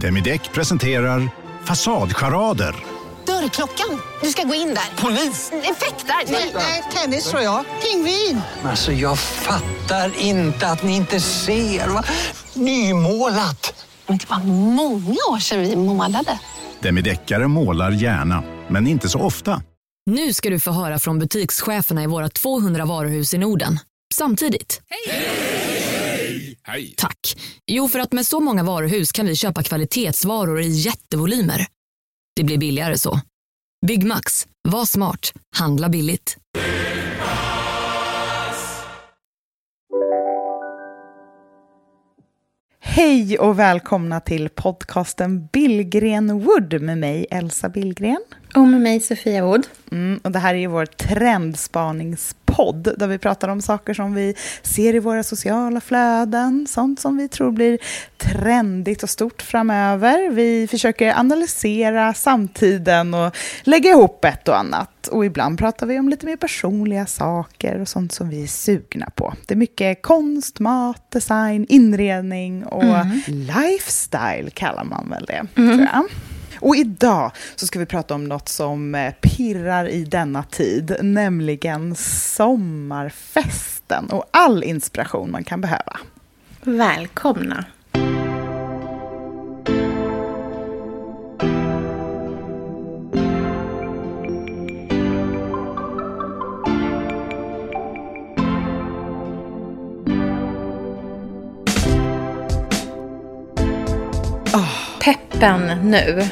Demideck presenterar Fasadcharader. Dörrklockan. Du ska gå in där. Polis? Effektar? Nej, tennis tror jag. Pingvin. Alltså jag fattar inte att ni inte ser. Va? Nymålat! Men det var många år sedan vi målade. Demideckare målar gärna, men inte så ofta. Nu ska du få höra från butikscheferna i våra 200 varuhus i Norden. Samtidigt. Hej! Tack. Jo, för att med så många varuhus kan vi köpa kvalitetsvaror i jättevolymer. Det blir billigare så. Byggmax. Var smart. Handla billigt. Hej och välkomna till podcasten Billgren Wood med mig Elsa Billgren. Och med mig Sofia Wood. Mm, och det här är ju vår trendspaningspodd där vi pratar om saker som vi ser i våra sociala flöden, sånt som vi tror blir trendigt och stort framöver. Vi försöker analysera samtiden och lägga ihop ett och annat. Och ibland pratar vi om lite mer personliga saker och sånt som vi är sugna på. Det är mycket konst, mat, design, inredning och Mm. lifestyle kallar man väl det, tror jag. Och idag så ska vi prata om något som eh, pirrar i denna tid, nämligen sommarfesten och all inspiration man kan behöva. Välkomna. Peppen nu.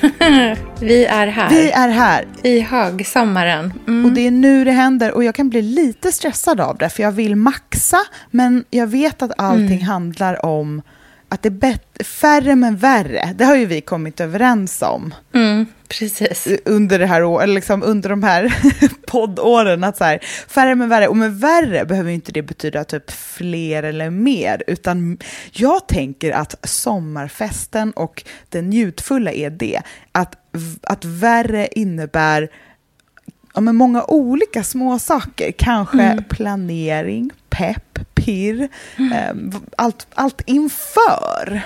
Vi är här. Vi är här I högsommaren. Mm. och det är nu det händer och jag kan bli lite stressad av det för jag vill maxa men jag vet att allting handlar om att det är färre men värre. Det har ju vi kommit överens om. Mm, precis. under det här å- eller liksom under de här poddåren att så här, färre men värre. Och med värre behöver inte det betyda typ fler eller mer, utan jag tänker att sommarfesten och det njutfulla är det, att, att värre innebär ja, men många olika små saker. Kanske planering, pepp, pirr, eh, v- allt, allt inför.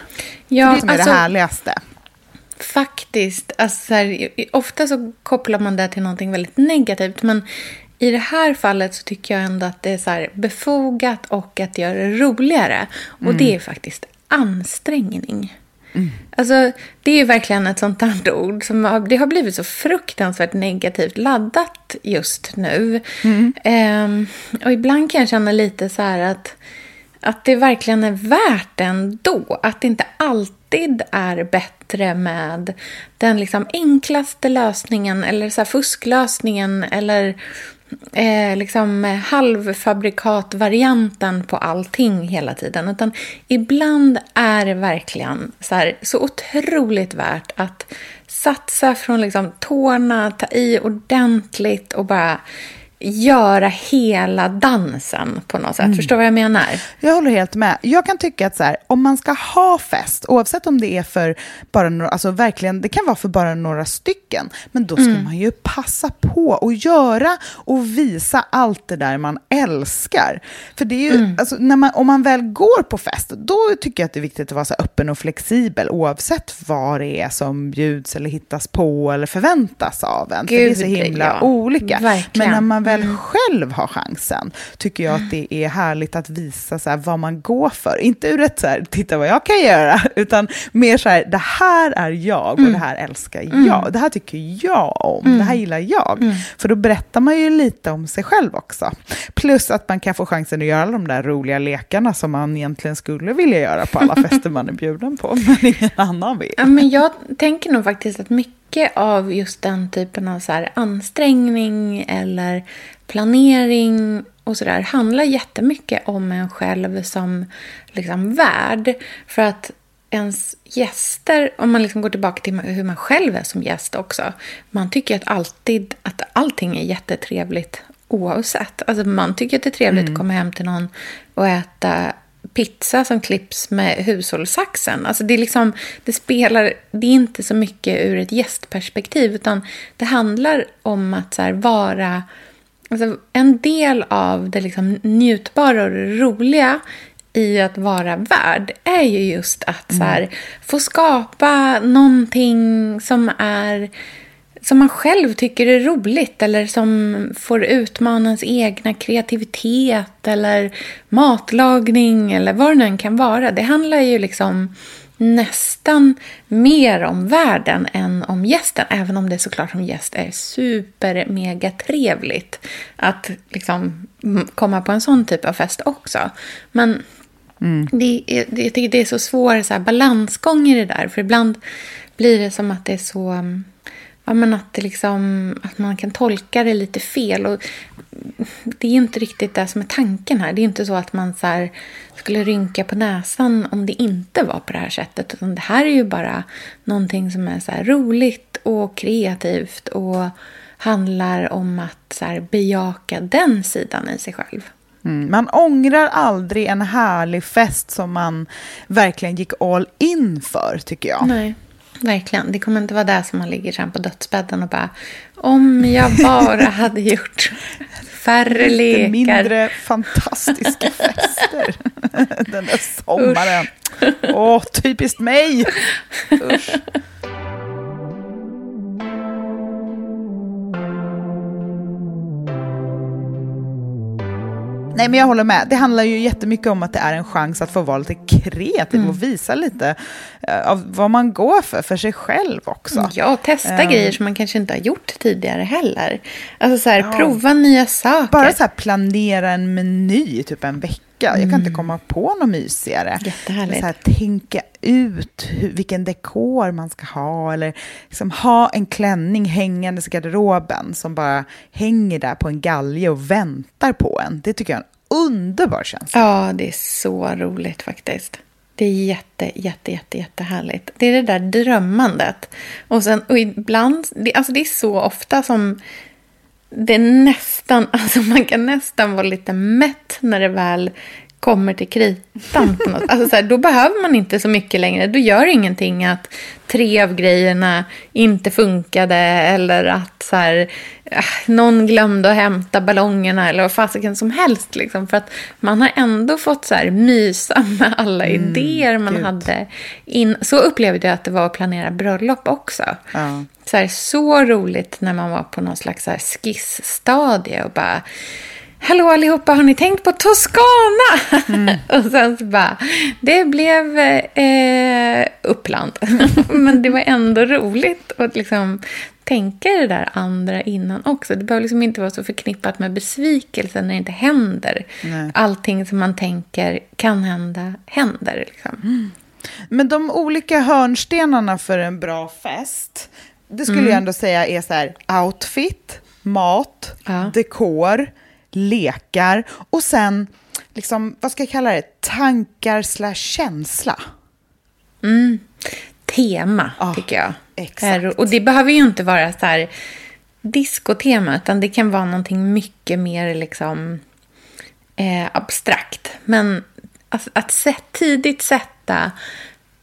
Ja, För det är alltså- det härligaste. Faktiskt. Alltså, så här, ofta så kopplar man det till någonting väldigt negativt. Men i det här fallet så tycker jag ändå att det är så här befogat och att göra det roligare. Och det är faktiskt ansträngning. Alltså, det är verkligen ett sånt där ord som har, det har blivit så fruktansvärt negativt laddat just nu. Ehm, och ibland kan jag känna lite så här att, att det verkligen är värt det ändå. Att det inte alltid är bättre med den liksom enklaste lösningen eller så här fusklösningen eller eh, liksom halvfabrikatvarianten på allting hela tiden. Utan ibland är det verkligen så, här, så otroligt värt att satsa från liksom tårna, ta i ordentligt och bara göra hela dansen på något sätt. Förstår du vad jag menar? Jag håller helt med. Jag kan tycka att så här, om man ska ha fest, oavsett om det är för bara några, alltså verkligen, det kan vara för bara några stycken, men då ska man ju passa på och göra och visa allt det där man älskar. För det är ju, alltså, när man, om man väl går på fest, då tycker jag att det är viktigt att vara så öppen och flexibel, oavsett vad det är som bjuds eller hittas på eller förväntas av en. för det är så Gud, himla ja. olika. Verkligen. Men när man väl själv har chansen tycker jag att det är härligt att visa så här vad man går för. Inte ur ett så här, titta vad jag kan göra, utan mer så här, det här är jag och det här älskar jag. Det här tycker jag om, det här gillar jag. För då berättar man ju lite om sig själv också. Plus att man kan få chansen att göra alla de där roliga lekarna som man egentligen skulle vilja göra på alla fester man är bjuden på, men ingen annan vill. Ja, men jag tänker nog faktiskt att mycket av just den typen av så ansträngning eller planering och sådär handlar jättemycket om en själv som liksom värd. För att ens gäster, om man liksom går tillbaka till hur man själv är som gäst också, man tycker att, alltid, att allting är jättetrevligt oavsett. Alltså man tycker att det är trevligt att komma hem till någon och äta pizza som klipps med hushållssaxen. Alltså det, är liksom, det spelar, det är inte så mycket ur ett gästperspektiv utan det handlar om att så vara alltså, en del av det liksom njutbara och det roliga i att vara värd är ju just att så här, få skapa någonting som är som man själv tycker är roligt eller som får utmana ens egna kreativitet eller matlagning eller vad det nu än kan vara. Det handlar ju liksom nästan mer om världen än om gästen. Även om det såklart som gäst är super mega trevligt att liksom komma på en sån typ av fest också. Men mm. det, är, det, jag tycker det är så svår så här, balansgång i det där. För ibland blir det som att det är så ja, men att, det liksom, att man kan tolka det lite fel. Och det är inte riktigt det som är tanken här. Det är inte så att man så skulle rynka på näsan om det inte var på det här sättet. Utan det här är ju bara någonting som är så roligt och kreativt och handlar om att så bejaka den sidan i sig själv. Mm. Man ångrar aldrig en härlig fest som man verkligen gick all in för, tycker jag. Nej. Verkligen. Det kommer inte vara det som man ligger sen på dödsbädden och bara om jag bara hade gjort färre lekar. Lite mindre fantastiska fester den där sommaren. Åh, oh, typiskt mig! Usch. Nej, men jag håller med. Det handlar ju jättemycket om att det är en chans att få vara lite kreativ mm. och visa lite uh, av vad man går för, för sig själv också. Ja, och testa um, grejer som man kanske inte har gjort tidigare heller. Alltså så här, ja, prova nya saker. Bara så här, planera en meny typ en vecka. Jag kan inte mm. komma på något mysigare. Jättehärligt. Så här, tänka ut hur, vilken dekor man ska ha. Eller liksom ha en klänning hängandes i garderoben som bara hänger där på en galge och väntar på en. Det tycker jag är en underbar känsla. Ja, det är så roligt faktiskt. Det är jätte, jätte, jätte, jättehärligt. Det är det där drömmandet. Och, sen, och ibland, det, alltså det är så ofta som det är nästan, alltså man kan nästan vara lite mätt när det väl kommer till kritan. På något. Alltså så här, då behöver man inte så mycket längre. Då gör ingenting att tre av grejerna inte funkade eller att så här, äh, någon glömde att hämta ballongerna eller vad fasiken som helst. Liksom, för att man har ändå fått så här, mysa med alla mm, idéer man Gud. hade. In, så upplevde jag att det var att planera bröllop också. Ja. Så, här, så roligt när man var på någon slags så här, skissstadie och bara Hallå allihopa, har ni tänkt på Toscana? Mm. och sen så bara, det blev eh, Uppland. Men det var ändå roligt att liksom tänka det där andra innan också. Det behöver liksom inte vara så förknippat med besvikelse när det inte händer. Nej. Allting som man tänker kan hända, händer. Liksom. Mm. Men de olika hörnstenarna för en bra fest, det skulle mm. jag ändå säga är så här, outfit, mat, ja. dekor, lekar och sen, liksom, vad ska jag kalla det, tankar slash känsla. Mm. Tema, ja, tycker jag. Exakt. Och det behöver ju inte vara så här diskotema, utan det kan vara någonting mycket mer liksom eh, abstrakt. Men att, att set, tidigt sätta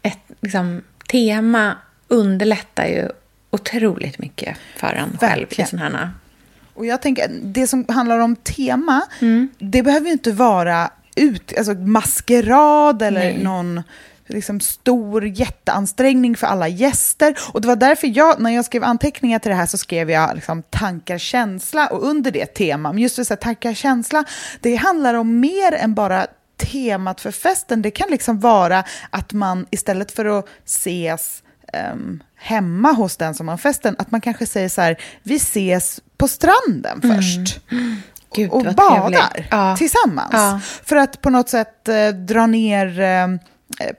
ett liksom, tema underlättar ju otroligt mycket för en själv i sådana här och jag tänker, det som handlar om tema, mm. det behöver ju inte vara ut, alltså maskerad eller Nej. någon liksom stor jätteansträngning för alla gäster. Och det var därför jag, när jag skrev anteckningar till det här så skrev jag liksom tankar, känsla och under det tema. Men just det, så här, tankar, känsla, det handlar om mer än bara temat för festen. Det kan liksom vara att man istället för att ses um, hemma hos den som har festen, att man kanske säger så här, vi ses på stranden mm. först. Gud, och badar ja. tillsammans. Ja. För att på något sätt eh, dra ner eh,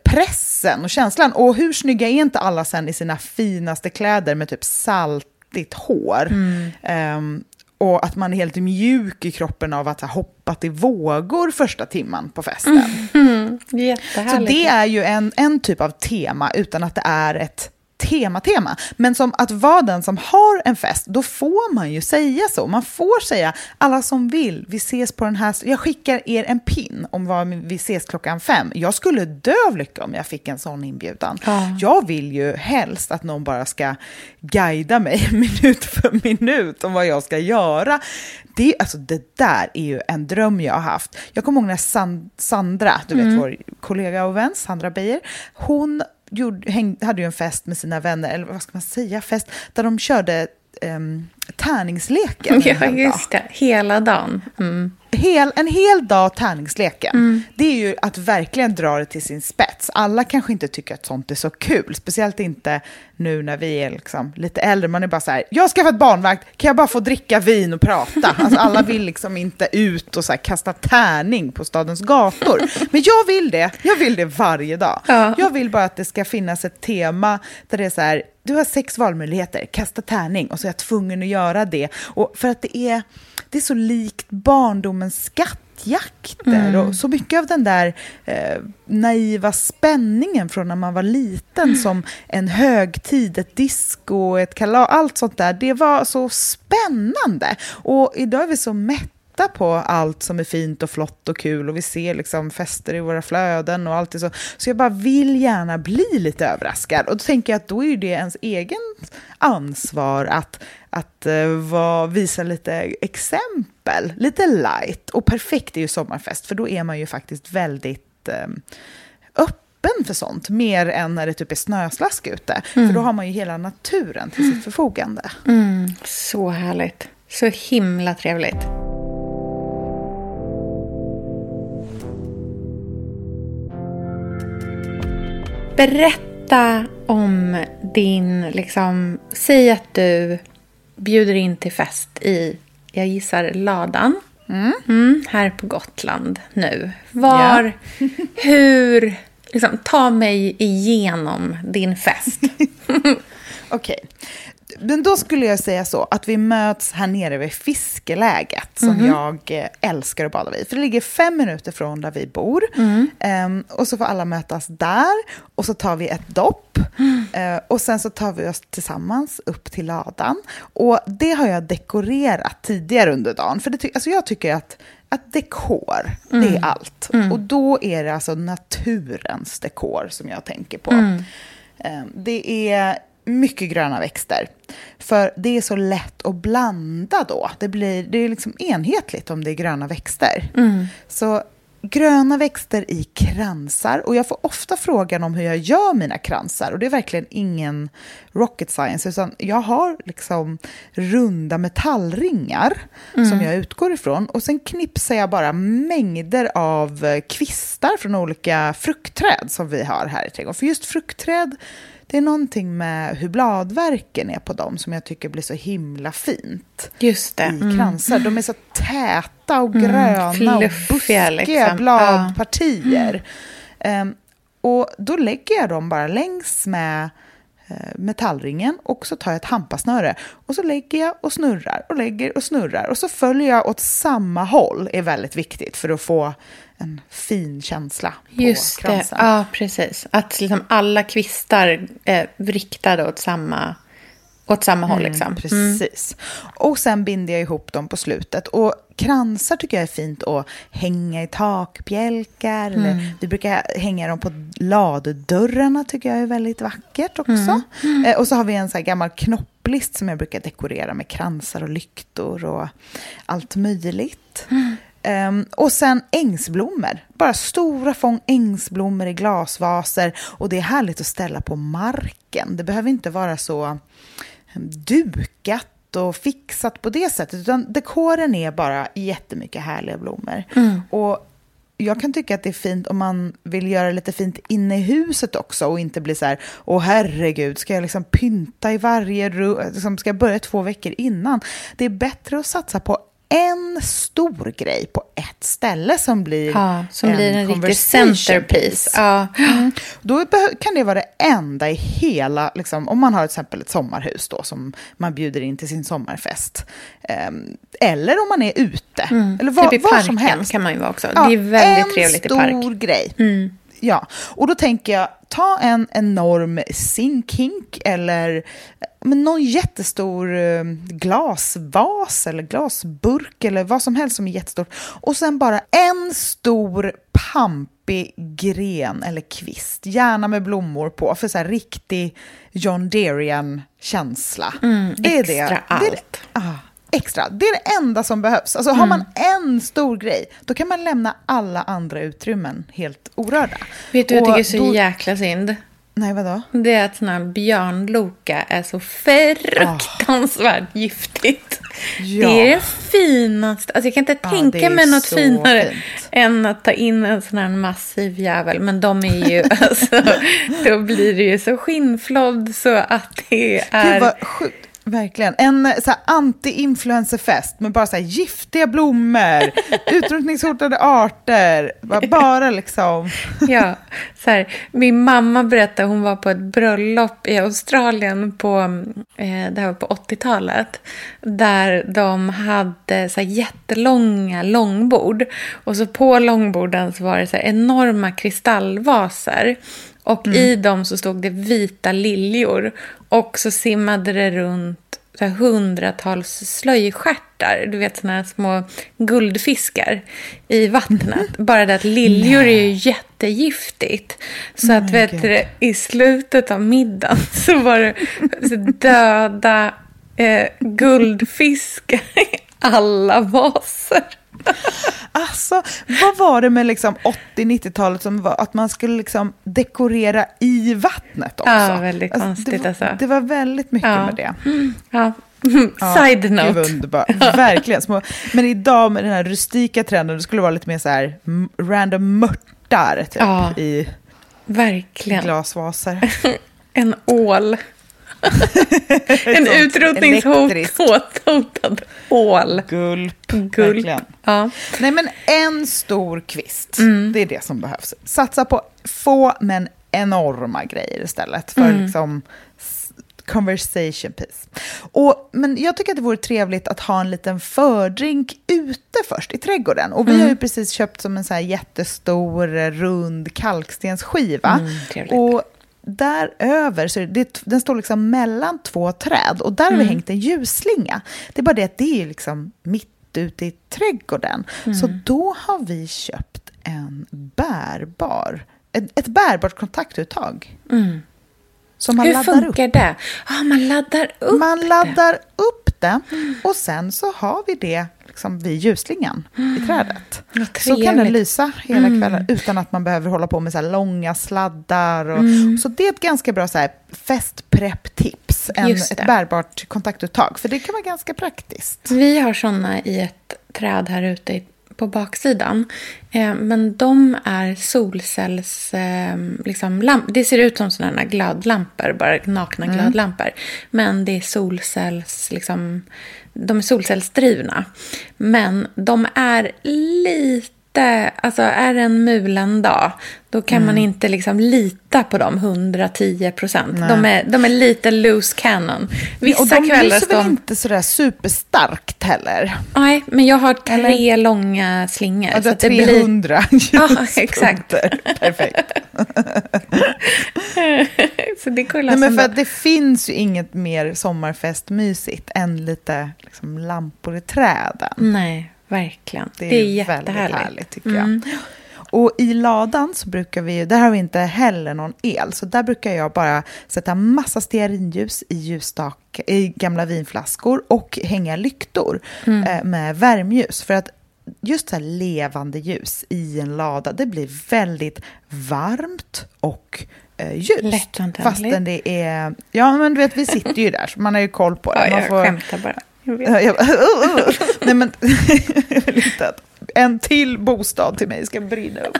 pressen och känslan. Och hur snygga är inte alla sen i sina finaste kläder med typ saltigt hår? Mm. Um, och att man är helt mjuk i kroppen av att ha hoppat i vågor första timman på festen. Mm. Så det är ju en, en typ av tema utan att det är ett tema-tema. Men som att vara den som har en fest, då får man ju säga så. Man får säga, alla som vill, vi ses på den här... Jag skickar er en pin om vad vi ses klockan fem. Jag skulle dö av lycka om jag fick en sån inbjudan. Ja. Jag vill ju helst att någon bara ska guida mig minut för minut om vad jag ska göra. Det, alltså, det där är ju en dröm jag har haft. Jag kommer ihåg när San, Sandra, du vet vår kollega och vän, Sandra Beijer, hon gjorde, häng, hade ju en fest med sina vänner, eller vad ska man säga, fest där de körde um, tärningsleken. en Ja, dag just det. Hela dagen. Mm. Hel, en hel dag tärningsleken, det är ju att verkligen dra det till sin spets. Alla kanske inte tycker att sånt är så kul, speciellt inte nu när vi är liksom lite äldre. Man är bara så här, jag ska skaffat barnvakt, kan jag bara få dricka vin och prata? Alltså alla vill liksom inte ut och så kasta tärning på stadens gator. Men jag vill det, jag vill det varje dag. Ja. Jag vill bara att det ska finnas ett tema där det är så här, du har sex valmöjligheter, kasta tärning och så är jag tvungen att göra det. Och för att det är, det är så likt barndomens skattjakter och så mycket av den där eh, naiva spänningen från när man var liten som en högtid, ett disco, ett kalas, allt sånt där, det var så spännande. Och idag är vi så mätta på allt som är fint och flott och kul och vi ser liksom fester i våra flöden och allt är så. Så jag bara vill gärna bli lite överraskad. Och då tänker jag att då är det ens egen ansvar att, att uh, var, visa lite exempel, lite light. Och perfekt är ju sommarfest, för då är man ju faktiskt väldigt um, öppen för sånt, mer än när det typ är snöslask ute. För då har man ju hela naturen till sitt förfogande. Mm. Så härligt. Så himla trevligt. Berätta om din, liksom, säg att du bjuder in till fest i, jag gissar, ladan. Mm, här på Gotland nu. Var, hur, liksom, ta mig igenom din fest. Okej. Men då skulle jag säga så, att vi möts här nere vid fiskeläget som jag eh, älskar att bada vid. För det ligger fem minuter från där vi bor. Ehm, och så får alla mötas där och så tar vi ett dopp. Eh, och sen så tar vi oss tillsammans upp till ladan. Och det har jag dekorerat tidigare under dagen. För det ty- alltså jag tycker att att dekor, det är allt. Och då är det alltså naturens dekor som jag tänker på. Eh, Det är mycket gröna växter. För det är så lätt att blanda då. Det, blir, det är liksom enhetligt om det är gröna växter. Så gröna växter i kransar. Och jag får ofta frågan om hur jag gör mina kransar. Och det är verkligen ingen rocket science. Utan jag har liksom runda metallringar som jag utgår ifrån. Och sen knipsar jag bara mängder av kvistar från olika fruktträd som vi har här i trädgården. För just fruktträd, det är någonting med hur bladverken är på dem som jag tycker blir så himla fint Just det. i kransar. De är så täta och gröna och Mm. fluffiga, buskiga liksom. bladpartier. Ehm, och då lägger jag dem bara längs med eh, metallringen och så tar jag ett hampasnöre och så lägger jag och snurrar och lägger och snurrar och så följer jag åt samma håll är väldigt viktigt för att få en fin känsla på Just det, kransen. ja precis. Att liksom alla kvistar är riktade åt samma, åt samma håll. Liksom. Mm, precis. Och sen binder jag ihop dem på slutet. Och kransar tycker jag är fint att hänga i takbjälkar. Mm. Eller vi brukar hänga dem på ladudörrarna tycker jag är väldigt vackert också. Mm. Eh, och så har vi en så gammal knopplist som jag brukar dekorera med kransar och lyktor och allt möjligt. Mm. Ehm, och sen ängsblommor. Bara stora fång ängsblommor i glasvaser. Och det är härligt att ställa på marken. Det behöver inte vara så em, dukat och fixat på det sättet. Utan dekoren är bara jättemycket härliga blommor. Och jag kan tycka att det är fint om man vill göra lite fint inne i huset också och inte bli så här, åh herregud, ska jag liksom pynta i varje rum, liksom, ska jag börja två veckor innan? Det är bättre att satsa på en stor grej på ett ställe som blir Ja, som blir en riktig centerpiece. piece. Ja. Mm. Då kan det vara det enda i hela, liksom, om man har till exempel ett sommarhus då som man bjuder in till sin sommarfest. Ehm, eller om man är ute. Eller var, typ i var som helst. kan man ju vara också. Ja, det är väldigt en trevligt i stor park. Mm. Ja, och då tänker jag, ta en enorm zinkhink eller men någon jättestor eh, glasvas eller glasburk eller vad som helst som är jättestort. Och sen bara en stor pampig gren eller kvist, gärna med blommor på, för så här riktig John Derian-känsla. Mm, det är extra det. allt. Det är det. Ah, extra. Det är det enda som behövs. Alltså har man en stor grej, då kan man lämna alla andra utrymmen helt orörda. Vet du vad jag tycker är så då- jäkla synd? Nej, vadå? Det är att sån här björnloka är så fruktansvärt giftigt. Ja. Det är det finaste. Alltså jag kan inte Ja, tänka mig något finare fint. än att ta in en sån här massiv jävel. Men de är ju, alltså, då blir det ju så skinnflådd så att det är... Gud vad sjukt. Verkligen. En eh, anti-influencerfest med bara så här, giftiga blommor, utrotningshotade arter. Bara, bara liksom... Ja, så här, min mamma berättade hon var på ett bröllop i Australien på, eh, det här var på 80-talet. Där de hade så här, jättelånga långbord. Och så på långborden så var det så enorma kristallvaser. Och i dem så stod det vita liljor. Och så simmade det runt så här, hundratals slöjstjärtar. Du vet såna små guldfiskar i vattnet. Bara det att liljor är ju jättegiftigt. Så att vet du, i slutet av middagen så var det döda eh, guldfiskar alla vaser. Alltså, vad var det med liksom 80-90-talet som var att man skulle liksom dekorera i vattnet också? Ja, väldigt det, konstigt, var- alltså. Det var väldigt mycket Ja. med det. Ja. Side Gud, note. vad underbart. Verkligen. Små. Men idag med den här rustika trenden, det skulle vara lite mer så här random mörtar typ, Ja. i Verkligen. glasvaser. En ål. en utrotningshotad ål. Gulp. Gulp. Verkligen. Ja. Nej, men en stor kvist. Mm. Det är det som behövs. Satsa på få men enorma grejer istället för Mm. liksom conversation piece. Och, men jag tycker att det vore trevligt att ha en liten fördrink ute först i trädgården. Och vi Mm. har ju precis köpt som en så här jättestor rund kalkstensskiva. Mm, och däröver, så det, den står liksom mellan två träd och där har Mm. vi hängt en ljusslinga. Det är bara det att det är liksom mitt ute i trädgården. Mm. Så då har vi köpt en bärbar, ett, ett bärbart kontaktuttag. Som man Mm. Hur laddar upp. funkar det? Ah, man laddar upp Man det. laddar upp det och sen så har vi det liksom vid ljusslingan i trädet. Så kan den lysa hela kvällen utan att man behöver hålla på med så långa sladdar. Och, Så det är ett ganska bra så här festprepp-tips, ett bärbart kontaktuttag. För det kan vara ganska praktiskt. Vi har såna i ett träd här ute på baksidan. Eh, men de är solcells... Eh, liksom, lamp- det ser ut som sådana glödlampor, bara nakna glödlampor. Men det är solcells... Liksom, de är solcellsdrivna. Men de är lite... Alltså är det en mulen dag, då kan man inte liksom lita på dem 110 procent. De är, de är lite loose cannon. Vissa och de kvällar lyser står... väl inte sådär superstarkt heller? Nej, men jag har tre Eller? långa slingor. Ja, du har att det blir- 300 Ja, exakt. Perfekt. så det går Nej, men för det finns ju inget mer sommarfestmysigt än lite liksom, lampor i träden. Nej, verkligen. Det är, Det är, väldigt jättehärligt. härligt tycker jag. Och i ladan så brukar vi där har vi inte heller någon el, så där brukar jag bara sätta massa stearinljus i ljusstake, i gamla vinflaskor och hänga lyktor eh, med värmljus. För att just så här levande ljus i en lada, det blir väldigt varmt och eh, ljust. Fastän det är, ja men du vet vi sitter ju där så man har ju koll på det. Ja, man jag får, skämtar bara. Jag vet. Ja, jag bara, "Uh, uh." Nej, men jag vill inte att en till bostad till mig ska brinna upp.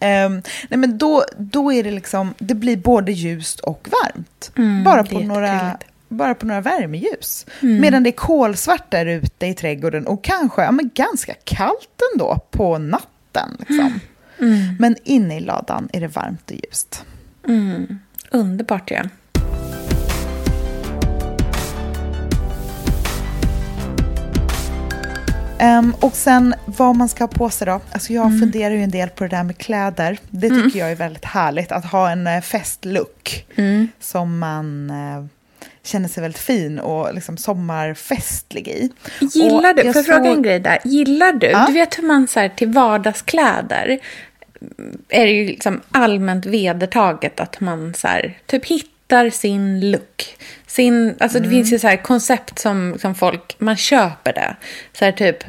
Ehm, nej, men då, då är det liksom, det blir både ljust och varmt. Mm, bara, på några, bara på några värmeljus. Mm. Medan det är kolsvart där ute i trädgården och kanske ja, men ganska kallt ändå på natten. Liksom. Mm. Men inne i ladan är det varmt och ljust. Mm. Underbart ju. Ja. Ehm, och sen vad man ska ha på sig då. Alltså jag funderar ju en del på det där med kläder. Det tycker jag är väldigt härligt, att ha en eh, festlook som man eh, känner sig väldigt fin och liksom sommarfestlig i. Gillar Och du, får jag fråga en grej där? Gillar du, Ja. du vet hur man så här, till vardagskläder är det ju liksom allmänt vedertaget att man så här, typ hittar sin look. Sin, alltså det finns ju så här koncept som, som folk, man köper det. Så här typ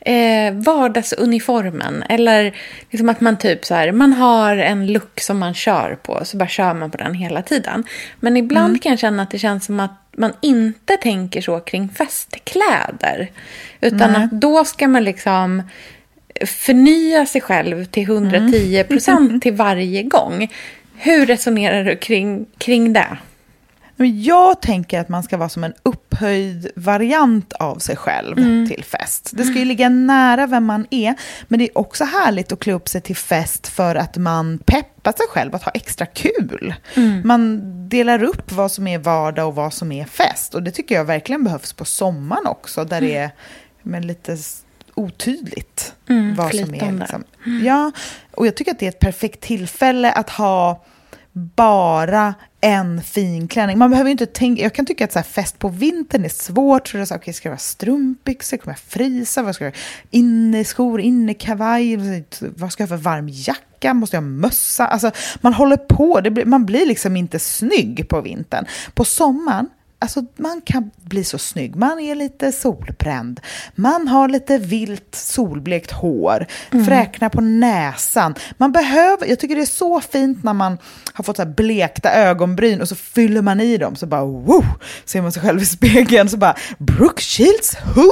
eh, vardagsuniformen eller liksom att man typ så här, man har en look som man kör på så bara kör man på den hela tiden. Men ibland kan jag känna att det känns som att man inte tänker så kring festkläder. Utan att då ska man liksom förnya sig själv till 110 procent till varje gång. Hur resonerar du kring, kring det? Jag tänker att man ska vara som en upphöjd variant av sig själv till fest. Det ska ju ligga nära vem man är, men det är också härligt att klä upp sig till fest för att man peppar sig själv att ha extra kul. Man delar upp vad som är vardag och vad som är fest. Och det tycker jag verkligen behövs på sommaren också, där det är men lite otydligt Mm, vad som är. flytande. Liksom. Ja, och jag tycker att det är ett perfekt tillfälle att ha bara en fin klänning. Man behöver ju inte tänka, jag kan tycka att så fest på vintern är svårt. Så det är så här, okay, ska det vara strumpbyxor? Kommer jag frysa? Vad ska jag Inneskor, innekavaj? Vad ska jag ha för varm jacka? Måste jag ha mössa? Alltså, man håller på, blir, man blir liksom inte snygg på vintern. På sommaren, Alltså man kan bli så snygg. Man är lite solbränd. Man har lite vilt solblekt hår. Fräknar på näsan. Man behöver, jag tycker det är så fint när man har fått så här blekta ögonbryn och så fyller man i dem. Så bara wow! Ser man sig själv i spegeln så bara Brooke Shields who?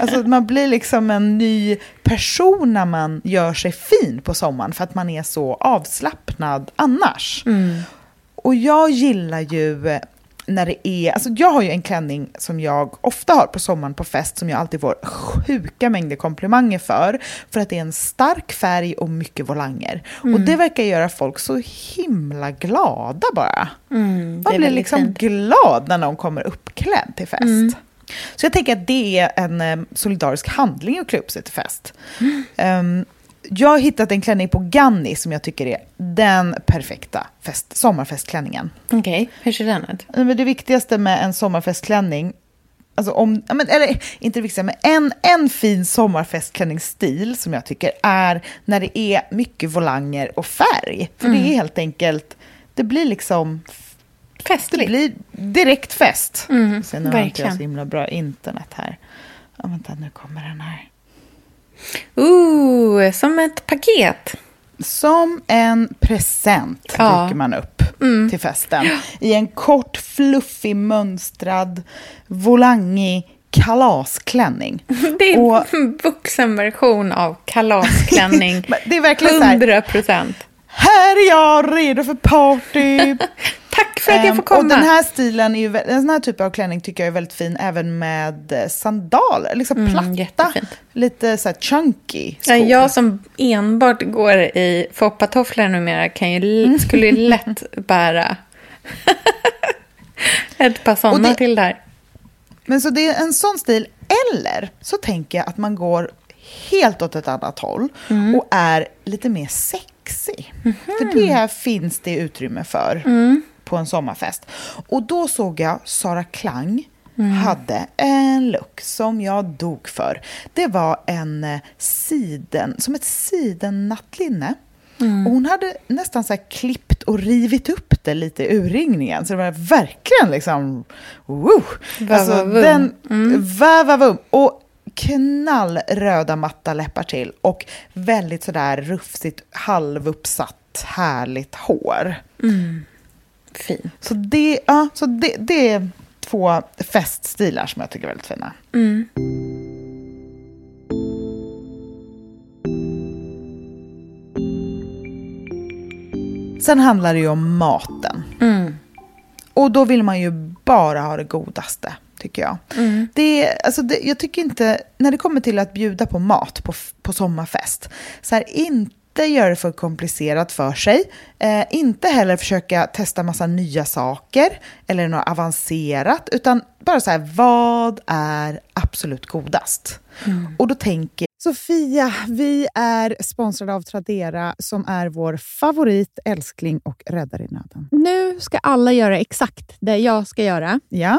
Alltså man blir liksom en ny person när man gör sig fin på sommaren. För att man är så avslappnad annars. Och jag gillar ju eh, när det är, alltså jag har ju en klänning som jag ofta har på sommaren på fest som jag alltid får sjuka mängder komplimanger för. För att det är en stark färg och mycket volanger. Och det verkar göra folk så himla glada bara. Mm, Man blir liksom fint. glad när någon kommer uppklädd till fest. Så jag tänker att det är en eh, solidarisk handling att klä upp sig till fest. Ehm, jag har hittat en klänning på Ganni som jag tycker är den perfekta fest, sommarfestklänningen. Okej, hur ser den ut? Men det viktigaste med en sommarfestklänning, alltså om, eller inte det viktigaste, men en, en fin sommarfestklänningsstil som jag tycker är när det är mycket volanger och färg. För det är helt enkelt, det blir liksom, det Festligt. blir direkt fest. Mm, Sen har inte jag verkligen. så himla bra internet här. Ja, vänta, nu kommer den här. Ooh, som ett paket. Som en present Ja. dyker man upp till festen. I en kort, fluffig, mönstrad, volangig kalasklänning. Det är Och- en vuxenversion av kalasklänning. Det är verkligen så här, 100 procent. Här är jag redo för party. Tack för att jag Ehm, får komma. Och den här stilen är ju, vä- en sån här typ av klänning tycker jag är väldigt fin även med eh, sandaler, liksom Mm, platta, jättefint. lite så här chunky skor. Ja, jag som enbart går i foppatofflor numera kan ju, Mm. skulle ju lätt bära ett par sådana till där. Men så det är en sån stil, eller så tänker jag att man går helt åt ett annat håll Mm. och är lite mer sexy. För det här finns det utrymme för Mm. på en sommarfest. Och då såg jag Sara Klang Mm. hade en look som jag dog för. Det var en eh, siden, som ett sidennattlinne. Mm. Och hon hade nästan så här klippt och rivit upp det lite i urringningen. Så det var verkligen liksom... Woo! Vavavum. den, Mm. vavavum. Och knallröda matta läppar till. Och väldigt sådär rufsigt, halvuppsatt, härligt hår. Fin. Så det, ja, så det, det är två feststilar som jag tycker är väldigt fina. Mm. Sen handlar det ju om maten. Mm. Och då vill man ju bara ha det godaste, tycker jag. Mm. Det, alltså det, jag tycker inte, när det kommer till att bjuda på mat på, på sommarfest, så här, inte göra det för komplicerat för sig. Eh, inte heller försöka testa massa nya saker eller något avancerat, utan bara så här, vad är absolut godast? Och då tänker Sofia, vi är sponsrade av Tradera som är vår favorit, älskling och räddare i nöden. Nu ska alla göra exakt det jag ska göra. Ja,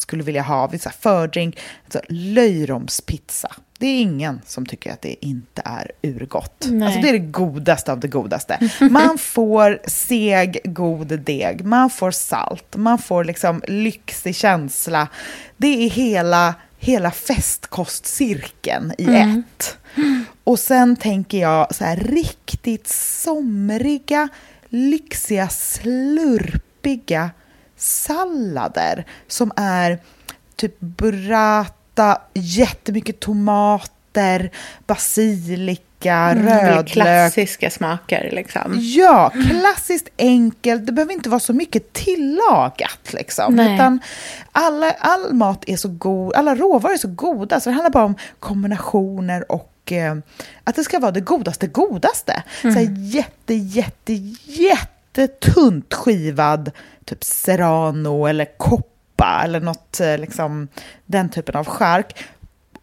skulle vilja ha vid fördrink, alltså löjromspizza. Det är ingen som tycker att det inte är urgott. Nej. Alltså det är det godaste av det godaste. Man får seg, god deg, man får salt, man får liksom lyxig känsla. Det är hela, hela festkostcirkeln i ett. Och sen tänker jag så här riktigt somriga, lyxiga, slurpiga sallader som är typ burrata, jättemycket tomater, basilika, Mm, rödlök. Klassiska smaker liksom. Ja, klassiskt enkelt. Det behöver inte vara så mycket tillagat. Liksom. Nej. Utan alla, all mat är så god, alla råvaror är så goda. Så det handlar bara om kombinationer och eh, att det ska vara det godaste godaste. Så här jätte, jätte, jättetunt skivad typ serrano eller koppa eller något, eh, liksom, den typen av chark.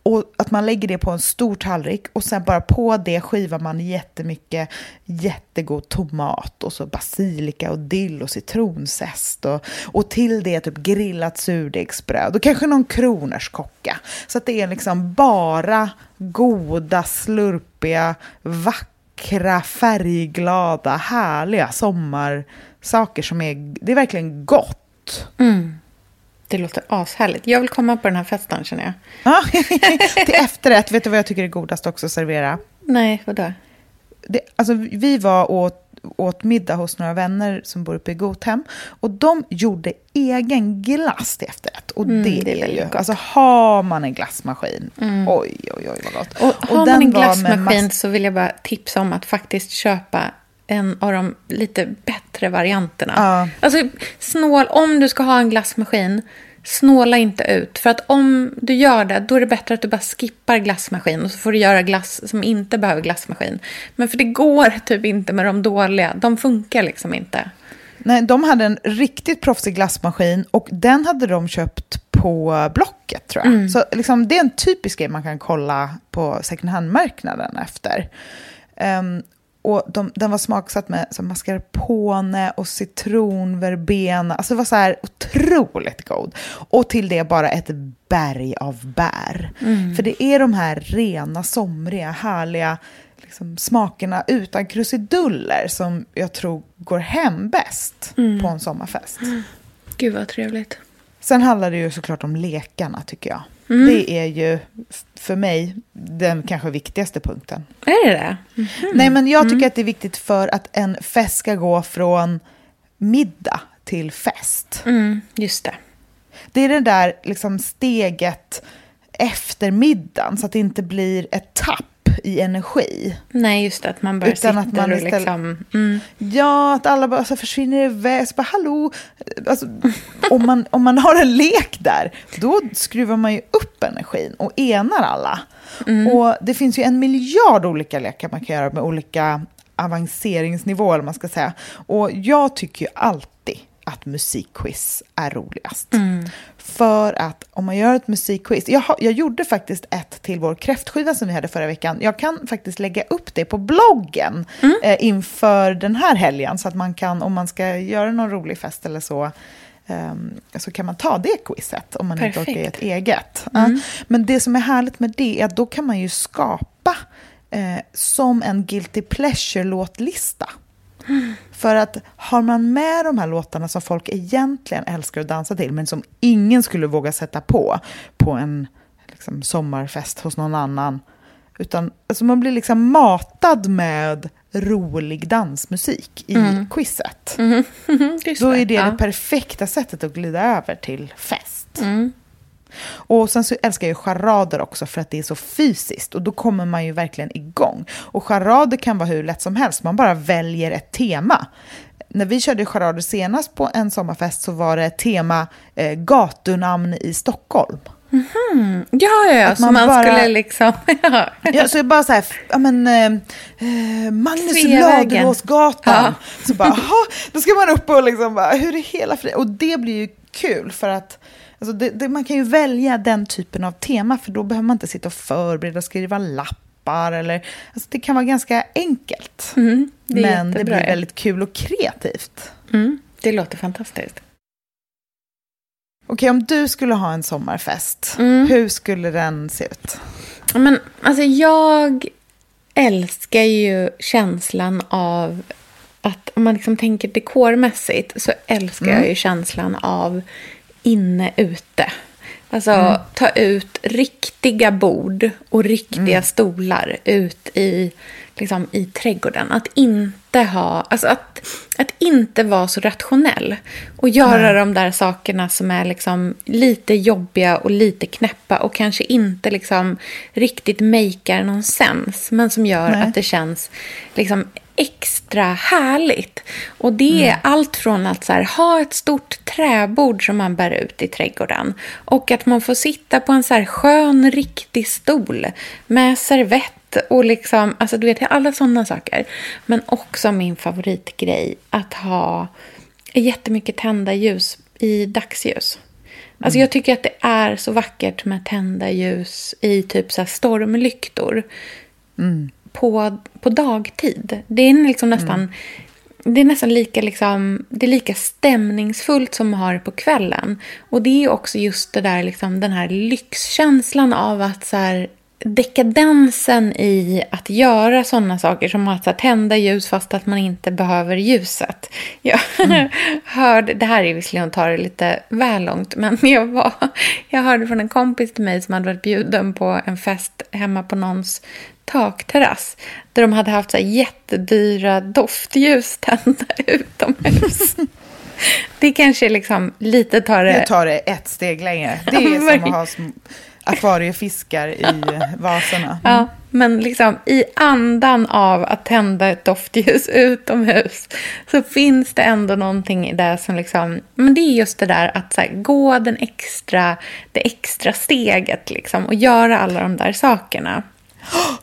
Och att man lägger det på en stor tallrik och sen bara på det skivar man jättemycket jättegod tomat och så basilika och dill och citronzest och, och till det typ grillat surdegsbröd och kanske någon kronärtskocka. Så att det är liksom bara goda, slurpiga, vackra, färgglada, härliga sommarsaker som är, det är verkligen gott. Det låter ashärligt. Jag vill komma på den här festen känner jag. Ja, till efterrätt, vet du vad jag tycker är godast också att servera? Nej, vadå? det, alltså, vi var åt, åt middag hos några vänner som bor uppe i Gothem. Och de gjorde egen glass till efterrätt. Och Mm, det, det är ju, gott. alltså har man en glassmaskin, oj, oj, oj vad gott. Och har man en glassmaskin så vill jag bara tipsa om att faktiskt köpa en av de lite bättre varianterna. Ja. Alltså, snål, om du ska ha en glassmaskin, snåla inte ut. För att om du gör det, då är det bättre att du bara skippar glassmaskin och så får du göra glass som inte behöver glassmaskin. Men för det går typ inte med de dåliga. De funkar liksom inte. Nej, de hade en riktigt proffsig glassmaskin och den hade de köpt på Blocket tror jag. Mm. Så liksom, det är en typisk grej man kan kolla på second hand-marknaden efter. Ehm, och de, den var smaksatt med så mascarpone och citronverbena. Alltså det var så här otroligt god. Och till det bara ett berg av bär. För det är de här rena, somriga, härliga liksom, smakerna utan krusiduller som jag tror går hem bäst på en sommarfest. Gud vad trevligt. Sen handlar det ju såklart om lekarna tycker jag. Mm. Det är ju för mig den kanske viktigaste punkten. Är det det? Nej, men jag tycker Mm. att det är viktigt för att en fest ska gå från middag till fest. Mm, just det. det är det där liksom steget efter middagen så att det inte blir ett tapp i energi. Nej, just det, att man bara Utan sitter att man och istället- liksom... Mm. Ja, att alla bara så försvinner iväg. Så bara, hallå! Alltså, om, man, om man har en lek där, då skruvar man ju upp energin och enar alla. Och det finns ju en miljard olika lekar man kan göra med olika avanceringsnivåer, eller man ska säga. Och jag tycker ju alltid att musikquiz är roligast. För att om man gör ett musikquiz, jag, jag gjorde faktiskt ett till vår kräftskiva som vi hade förra veckan. Jag kan faktiskt lägga upp det på bloggen eh, inför den här helgen så att man kan, om man ska göra någon rolig fest eller så, ehm, så kan man ta det quizet om man inte orkar Perfekt. ett eget. Ja. Men det som är härligt med det är att då kan man ju skapa eh, som en guilty pleasure-låtlista. För att har man med de här låtarna som folk egentligen älskar att dansa till men som ingen skulle våga sätta på på en liksom, sommarfest hos någon annan. Utan alltså, man blir liksom matad med rolig dansmusik i quizet. Just Då är det ja. det perfekta sättet att glida över till fest. Och sen så älskar jag charader också för att det är så fysiskt och då kommer man ju verkligen igång. Och charader kan vara hur lätt som helst, man bara väljer ett tema. När vi körde charader senast på en sommarfest så var det tema eh, gatunamn i Stockholm. Ja, ja, ja, Att så man man, bara- skulle liksom... Ja. Ja, så bara så här, ja men, eh, eh, Magnus. Ladulåsgatan. Ja. Så bara, jaha, då ska man upp och liksom bara, hur är hela friden? Och det blir ju kul för att alltså det, det, man kan ju välja den typen av tema för då behöver man inte sitta och förbereda och skriva lappar eller, alltså det kan vara ganska enkelt. Mm, det men det jättebra, blir ja. väldigt kul och kreativt. Mm, det låter fantastiskt. Okej, om du skulle ha en sommarfest, Mm. hur skulle den se ut? Men alltså jag älskar ju känslan av att om man liksom tänker dekormässigt så älskar jag ju känslan av inne-ute. Alltså ta ut riktiga bord och riktiga stolar ut i, liksom, i trädgården. Att inte ha, alltså att, att inte vara så rationell. Och göra de där sakerna som är liksom lite jobbiga och lite knäppa och kanske inte liksom riktigt makear någon sens. Men som gör Nej. att det känns liksom extra härligt. Och det är allt från att här, ha ett stort träbord som man bär ut i trädgården och att man får sitta på en så här skön, riktig stol med servett och liksom, alltså du vet, alla sådana saker. Men också min favoritgrej, att ha jättemycket tända ljus i dagsljus. Alltså jag tycker att det är så vackert med tända ljus i typ så stormlyktor på, på dagtid. Det är liksom nästan, det är nästan lika, liksom, det är lika stämningsfullt som man har det på kvällen. Och det är också just det där, liksom, den här lyxkänslan av att så här, dekadensen i att göra sådana saker som att så här, tända ljus fast att man inte behöver ljuset. Jag hörde, det här är visserligen att ta det lite väl långt, men jag, var, jag hörde från en kompis till mig som hade varit bjuden på en fest hemma på någons takterrass där de hade haft så här jättedyra doftljus tända utomhus. Det kanske liksom lite tar det... Jag tar det ett steg längre. Det är som att ha akvariefiskar i vaserna. Ja, men liksom i andan av att tända ett doftljus utomhus så finns det ändå någonting i det som liksom, men det är just det där att här, gå den extra, det extra steget liksom och göra alla de där sakerna.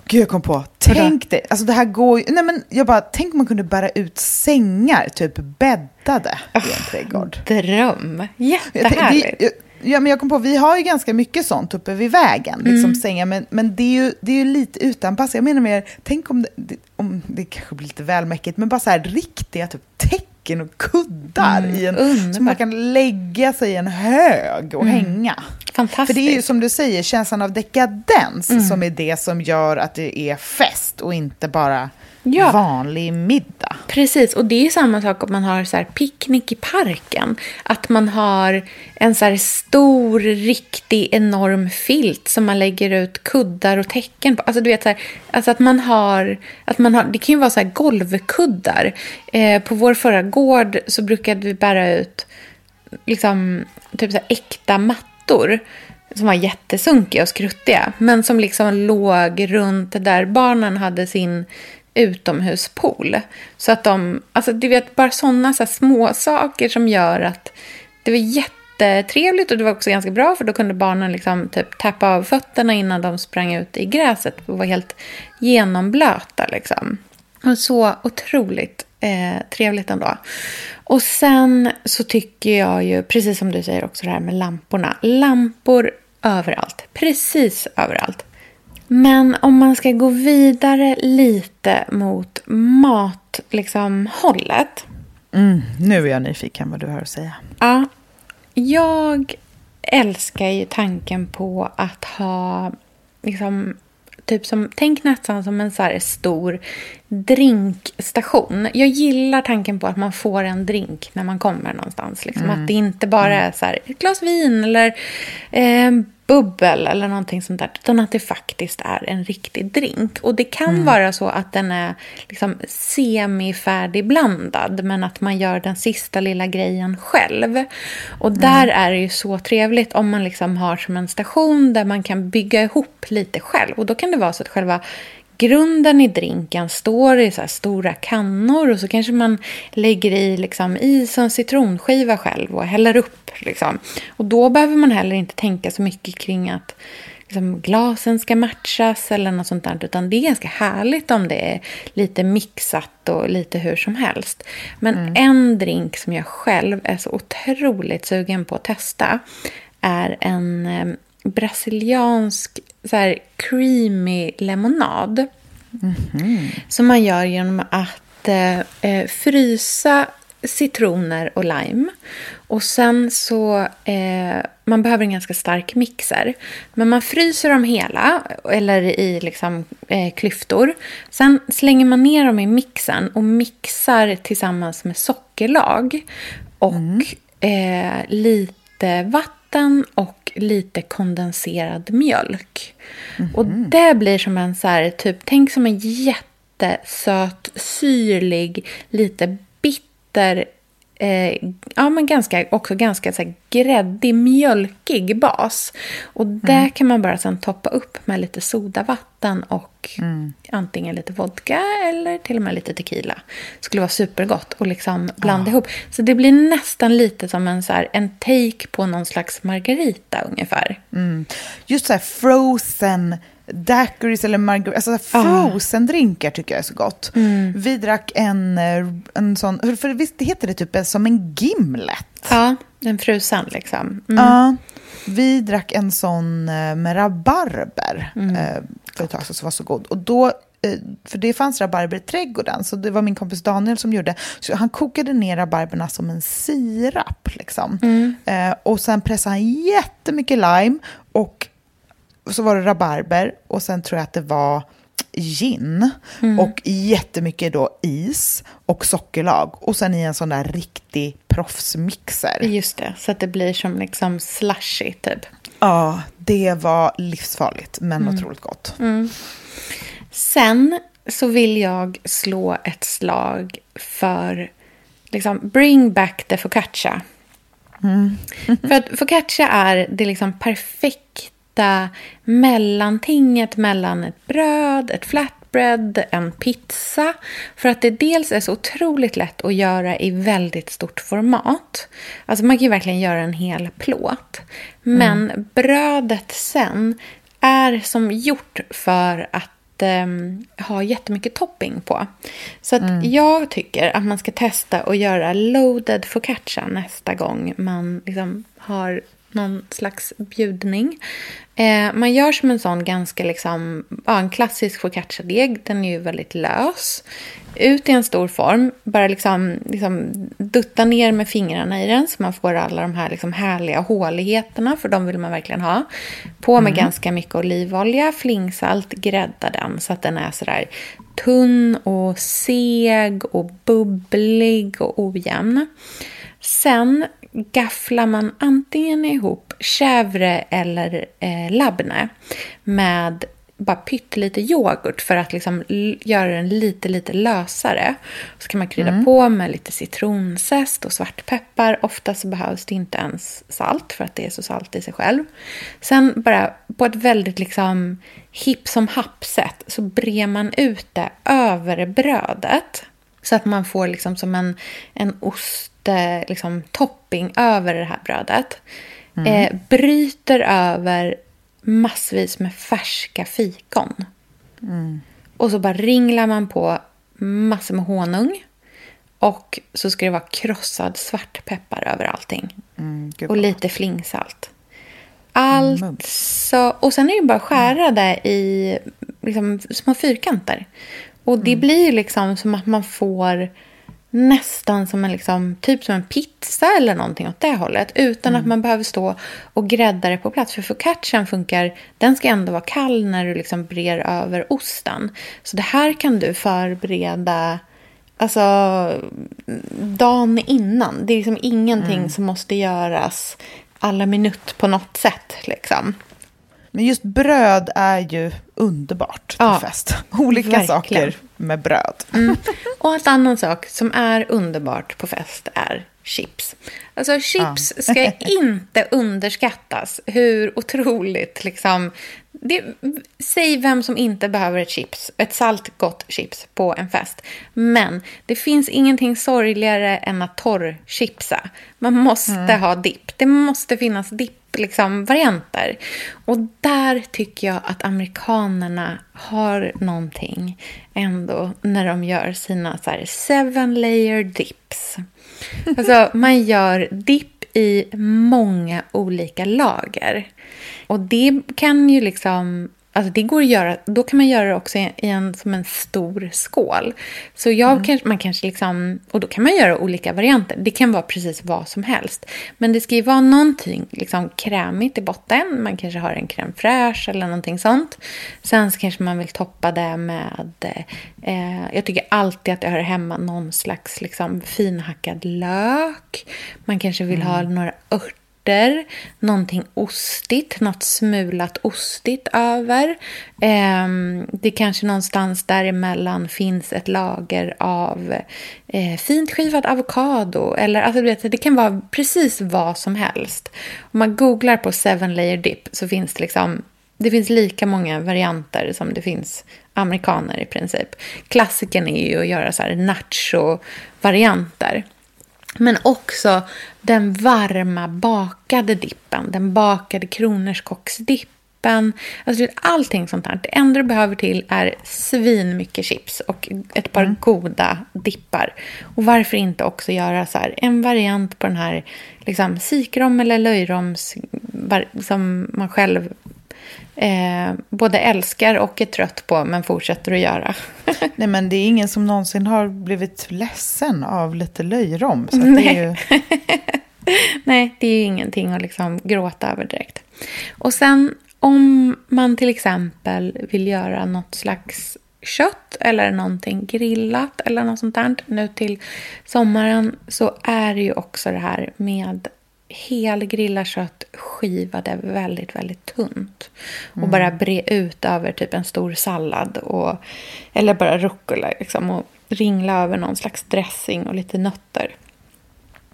Gud, jag kom på. Tänk dig, alltså det här går ju, nej men jag bara, tänk om man kunde bära ut sängar, typ bäddade i en trädgård. Dröm! Jag tänk- Jättehärligt. Ja, men jag kom på, vi har ju ganska mycket sånt uppe vid vägen, liksom Mm. sängar, men, men det, är ju, det är ju lite utanpassat. Jag menar mer, tänk om det, om det kanske blir lite väl mäckigt, men bara så här riktiga typ täcken och kuddar Mm, i en, underbart. så man kan lägga sig i en hög och hänga. Fantastiskt. För det är ju som du säger, känslan av dekadens Mm. som är det som gör att det är fest och inte bara Ja. vanlig middag. Precis, och det är samma sak om man har så här picknick i parken. Att man har en så här stor, riktig, enorm filt som man lägger ut kuddar och täcken på. Alltså du vet så här, alltså att man har, att man har, det kan ju vara så här golvkuddar. Eh, på vår förra gård så brukade vi bära ut liksom, typ så här äkta mattor som var jättesunkiga och skruttiga. Men som liksom låg runt där barnen hade sin utomhuspool. Så att de, alltså du vet bara sådana så små saker som gör att det var jättetrevligt och det var också ganska bra för då kunde barnen liksom typ tappa av fötterna innan de sprang ut i gräset och var helt genomblöta liksom. Och så otroligt eh, trevligt ändå. Och sen så tycker jag ju, precis som du säger också det här med lamporna. Lampor överallt, precis överallt. Men om man ska gå vidare lite mot mat, liksom hållet. Mm, nu är jag nyfiken vad du har att säga. Ja, jag älskar ju tanken på att ha liksom typ som, tänk nästan som en så stor drinkstation. Jag gillar tanken på att man får en drink när man kommer någonstans. Liksom. Mm. Att det inte bara är så här, ett glas vin eller eh, bubbel eller någonting sånt där. Utan att det faktiskt är en riktig drink. Och det kan mm. vara så att den är liksom semifärdigblandad. Men att man gör den sista lilla grejen själv. Och mm. där mm. är det ju så trevligt om man liksom har som en station där man kan bygga ihop lite själv. Och då kan det vara så att själva grunden i drinken står i så stora kannor och så kanske man lägger i liksom is och en citronskiva själv och häller upp. Liksom. Och då behöver man heller inte tänka så mycket kring att liksom, glasen ska matchas eller något sånt där. Utan det är ganska härligt om det är lite mixat och lite hur som helst. Men mm. en drink som jag själv är så otroligt sugen på att testa är en eh, brasiliansk så här, creamy lemonad. Mm -hmm. Som man gör genom att eh, eh, frysa citroner och lime. Och sen så, eh, man behöver en ganska stark mixer. Men man fryser dem hela, eller i liksom, eh, klyftor. Sen slänger man ner dem i mixen och mixar tillsammans med sockerlag. Och mm. eh, lite vatten och lite kondenserad mjölk. Mm -hmm. Och det blir som en så här, typ, tänk som en jättesöt, syrlig, lite bitter eh, ja, men ganska, också ganska så här, gräddig, mjölkig bas. Och det mm. kan man bara sen toppa upp med lite sodavatten och mm. antingen lite vodka eller till och med lite tequila. Det skulle vara supergott och liksom blanda ja. ihop. Så det blir nästan lite som en, så här, en take på någon slags margarita ungefär. Mm. Just så här frozen daiquiris eller margarita, alltså frozen drinkar tycker jag är så gott. Mm. Vi drack en, eh, en sån, för visst heter det typ som en gimlet? Ja, en frusen liksom. Mm. Ja, vi drack en sån eh, med rabarber mm. Eh, för ett tag sedan som var så god. Och då för det fanns rabarber i trädgården, så det var min kompis Daniel som gjorde. Så han kokade ner rabarberna som en sirap. Liksom. Mm. Eh, och sen pressade han jättemycket lime och så var det rabarber och sen tror jag att det var gin mm. och jättemycket då is och sockerlag och sen i en sån där riktig proffsmixer. Just det, så att det blir som liksom slushy typ. Ja, det var livsfarligt men mm. otroligt gott. Mm. Sen så vill jag slå ett slag för liksom bring back the focaccia. Mm. för att focaccia är det liksom perfekta hitta mellantinget mellan ett bröd, ett flatbread, en pizza. För att det dels är så otroligt lätt att göra i väldigt stort format. Alltså man kan ju verkligen göra en hel plåt. Men mm. brödet sen är som gjort för att um, ha jättemycket topping på. Så mm. jag tycker att man ska testa att göra loaded focaccia nästa gång man liksom har någon slags bjudning. Eh, man gör som en sån ganska liksom, ja, en klassisk focaccia-deg. Den är ju väldigt lös. Ut i en stor form. Bara liksom, liksom dutta ner med fingrarna i den så man får alla de här liksom härliga håligheterna. För de vill man verkligen ha. På med mm. ganska mycket olivolja, flingsalt, grädda den så att den är sådär tunn och seg och bubblig och ojämn. Sen gafflar man antingen ihop chèvre eller eh, labne med bara pyttelite yoghurt för att liksom göra den lite, lite lösare. Så kan man krydda på med lite citronzest och svartpeppar. Ofta så behövs det inte ens salt för att det är så salt i sig själv. Sen bara på ett väldigt liksom hipp som happ-sätt så brer man ut det över brödet. Så att man får liksom som en, en ost, eh, liksom, topping över det här brödet. Eh, bryter över massvis med färska fikon. Och så bara ringlar man på massor med honung. Och så ska det vara krossad svartpeppar över allting. gud och lite flingsalt. Allt så, och sen är det bara att skära det i liksom, små fyrkanter. Och det blir liksom som att man får nästan som en, liksom, typ som en pizza eller någonting åt det hållet. Utan att man behöver stå och grädda det på plats. För focaccian funkar, den ska ändå vara kall när du liksom brer över osten. Så det här kan du förbereda alltså, dagen innan. Det är liksom ingenting som måste göras alla minut på något sätt. Liksom. Men just bröd är ju underbart Ja, på fest. Olika verkligen. saker med bröd. Mm. Och en annan sak som är underbart på fest är chips. Alltså chips ska inte underskattas. Hur otroligt liksom... Det, säg vem som inte behöver ett chips, ett salt gott chips på en fest. Men det finns ingenting sorgligare än att torrchipsa. Man måste ha dipp. Det måste finnas dipp liksom, varianter. Och där tycker jag att amerikanerna har någonting ändå när de gör sina så här, seven layer dips. Alltså man gör dipp i många olika lager. Och det kan ju liksom... Alltså det går att göra, då kan man göra det också i en, som en stor skål. Så jag kanske, man kanske liksom, och då kan man göra olika varianter. Det kan vara precis vad som helst. Men det ska ju vara någonting liksom krämigt i botten. Man kanske har en crème fraîche eller någonting sånt. Sen så kanske man vill toppa det med, eh, jag tycker alltid att det hör hemma någon slags liksom finhackad lök. Man kanske vill ha några örter örter, någonting ostigt, något smulat ostigt över. Eh, det kanske någonstans däremellan finns ett lager av eh, fint skivad avokado. Eller, alltså, du vet, det kan vara precis vad som helst. Om man googlar på seven layer dip så finns det liksom det finns lika många varianter som det finns amerikaner i princip. Klassiken är ju att göra så här nacho-varianter. Men också den varma bakade dippen, den bakade kronärtskocksdippen. Alltså allting sånt här. Det enda du behöver till är svin mycket chips och ett par goda dippar. Och varför inte också göra så här, en variant på den här liksom, sikrom eller löjroms som man själv eh, både älskar och är trött på men fortsätter att göra. Nej, men det är ingen som någonsin har blivit ledsen av lite löjrom. Så att det är ju... Nej, det är ju ingenting att liksom gråta över direkt. Och sen om man till exempel vill göra något slags kött eller någonting grillat eller något sånt där nu till sommaren så är det ju också det här med helgrillat kött skivade väldigt, väldigt tunt. Och bara bre ut över typ en stor sallad och, eller bara rucola liksom, och ringla över någon slags dressing och lite nötter.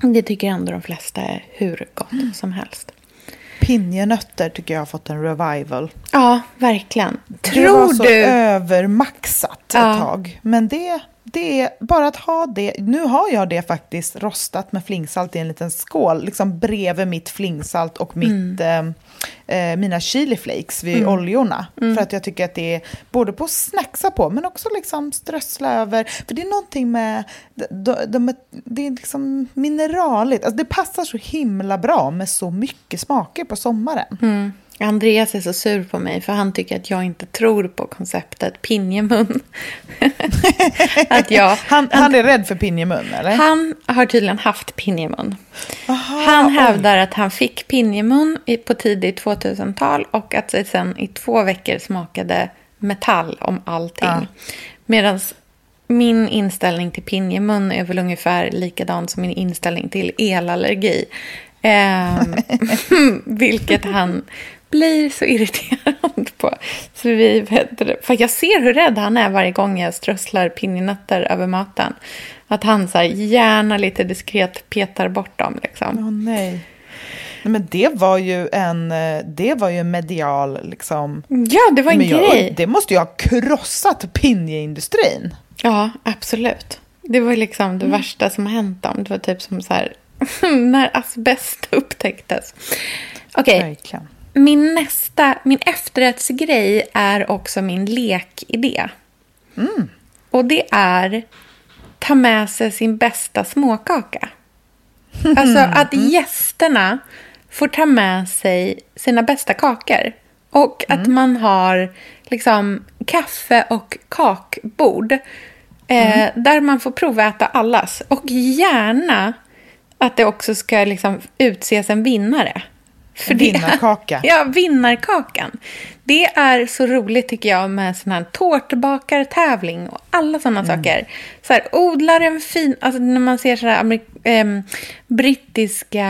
Det tycker ändå de flesta är hur gott som helst. Pinjenötter tycker jag har fått en revival. Ja, verkligen. det var Tror så du... övermaxat ett Ja. tag. Men det, det är bara att ha det. Nu har jag det faktiskt rostat med flingsalt i en liten skål. Liksom bredvid mitt flingsalt och mitt, eh, eh, mina chili flakes vid oljorna. För att jag tycker att det är både på att snacksa på men också liksom strössla över. För det är någonting med, de, de, det är liksom mineraligt. Alltså det passar så himla bra med så mycket smaker på sommaren. Andreas är så sur på mig för han tycker att jag inte tror på konceptet pinjemun. att jag, Han, han är rädd för pinjemun, eller? han har tydligen haft pinjemun. Aha, Han oj. hävdar att han fick pinjemun på tidigt 2000-tal och att det sen i två veckor smakade metall om allting. Ja. Medan min inställning till pinjemun är väl ungefär likadan som min inställning till elallergi. Ehm, vilket han blir så irriterad på. Så vi, för jag ser hur rädd han är varje gång jag strösslar pinjenötter över maten. Att han så här, gärna lite diskret petar bort dem. Liksom. Åh nej. Nej, Men det var ju en, eh, det var ju en medial liksom. Ja, det var en Men jag- grej. Det måste ju ha krossat pinjeindustrin. Ja, absolut. Det var liksom det värsta som har hänt dem. Det var typ som så här, när asbest upptäcktes. Okej, Verkligen. Min nästa, min efterrättsgrej är också min lekidé. Och det är ta med sig sin bästa småkaka. Alltså att gästerna får ta med sig sina bästa kakor. Och att man har liksom kaffe och kakbord. Eh, Där man får proväta allas. Och gärna att det också ska liksom utses en vinnare. För En det- vinnarkaka. Ja, vinnarkakan. Det är så roligt tycker jag med sån här tårtbakartävling och alla sådana saker. Så här, odlar en fin, alltså när man ser sådana amerik- ehm, brittiska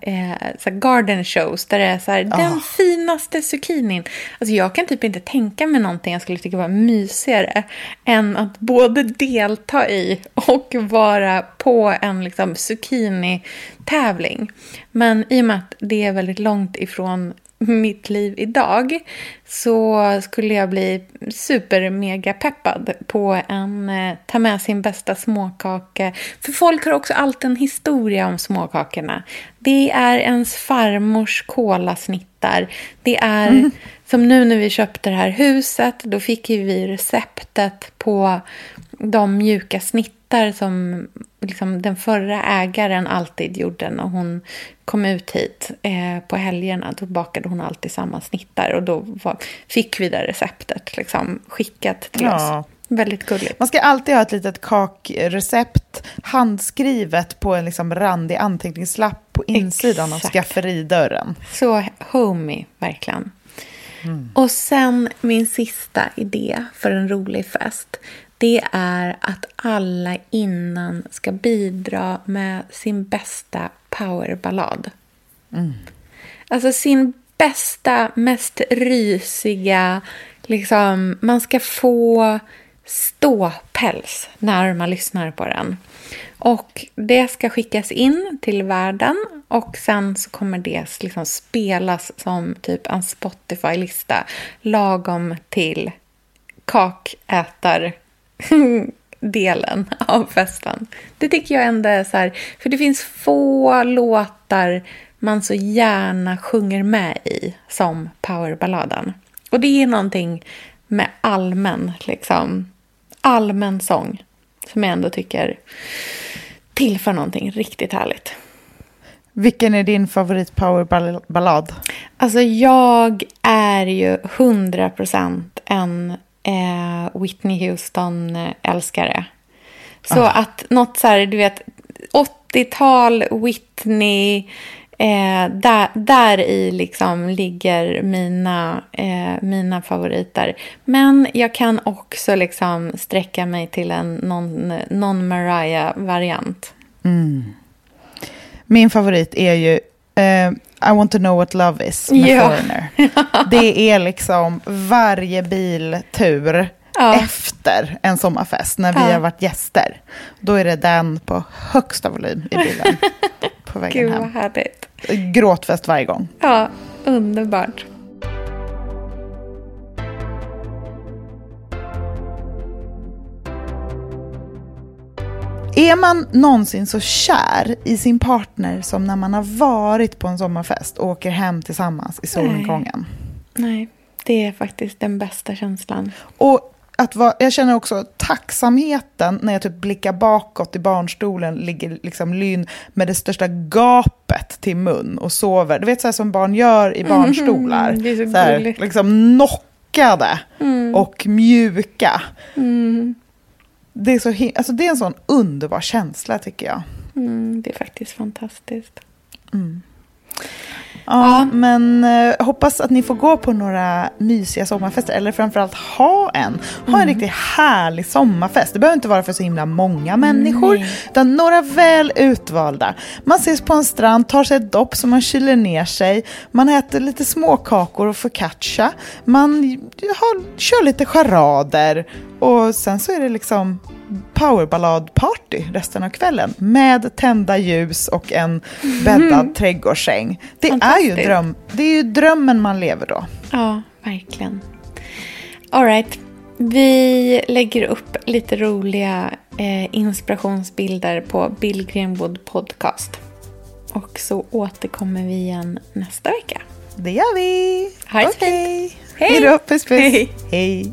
eh, så här garden shows där det är så här, den finaste zucchinin. Alltså jag kan typ inte tänka mig någonting jag skulle tycka var mysigare än att både delta i och vara på en liksom zucchini-tävling. Men i och med att det är väldigt långt ifrån mitt liv idag så skulle jag bli super mega peppad på en eh, ta med sin bästa småkaka. För folk har också alltid en historia om småkakorna. Det är ens farmors kolasnittar. Det är som nu när vi köpte det här huset. Då fick ju vi receptet på de mjuka snittar som liksom den förra ägaren alltid gjorde när hon kom ut hit eh, på helgerna. Då bakade hon alltid samma snittar och då var, fick vi det receptet liksom, skickat till Ja. oss. Väldigt gulligt. Man ska alltid ha ett litet kakrecept handskrivet på en liksom randig anteckningslapp på insidan av Exakt. skafferidörren. Så homey, verkligen. Och sen min sista idé för en rolig fest. Det är att alla innan ska bidra med sin bästa powerballad. Alltså sin bästa, mest rysiga, liksom, man ska få ståpäls när man lyssnar på den. Och det ska skickas in till världen och sen så kommer det liksom spelas som typ en Spotify-lista lagom till kakätar-delen av festen. Det tycker jag ändå är så här, för det finns få låtar man så gärna sjunger med i som powerballaden. Och det är någonting med allmän, liksom, allmän sång som jag ändå tycker tillför någonting riktigt härligt. Vilken är din favorit powerballad? Alltså jag är ju 100% en eh, Whitney Houston-älskare. Så att något så här, du vet, 80-tal Whitney, eh, där, där i liksom ligger mina, eh, mina favoriter. Men jag kan också liksom sträcka mig till en non- non-Mariah-variant. Min favorit är ju eh, I want to know what love is med Ja. Foreigner. Det är liksom varje biltur Ja. efter en sommarfest när vi Ja. har varit gäster. Då är det den på högsta volym i bilen på vägen Gud vad hem. härligt. Gråtfest varje gång. Ja, underbart. Är man någonsin så kär i sin partner som när man har varit på en sommarfest och åker hem tillsammans i solnedgången? Nej, det är faktiskt den bästa känslan. Och att vara, jag känner också tacksamheten när jag typ blickar bakåt i barnstolen, ligger liksom Lynn med det största gapet till mun och sover. Du vet så här som barn gör i barnstolar. det är så här, gulligt. liksom knockade och mjuka. Det, är så alltså det är en sån underbar känsla tycker jag. Mm, det är faktiskt fantastiskt. Ja, men eh, hoppas att ni får gå på några mysiga sommarfester, eller framförallt ha en. Ha en riktigt härlig sommarfest. Det behöver inte vara för så himla många människor, utan några väl utvalda. Man ses på en strand, tar sig ett dopp så man kyler ner sig, man äter lite småkakor och focaccia, man har, kör lite charader och sen så är det liksom powerballad-party resten av kvällen med tända ljus och en bäddad trädgårdssäng. Det är, ju dröm, det är ju drömmen man lever då. Ja, verkligen. All right. Vi lägger upp lite roliga eh, inspirationsbilder på Bill Greenwood Podcast. Och så återkommer vi igen nästa vecka. Det gör vi! Ha det så fint. Hej. Hej då, puss puss! Hej. Hej.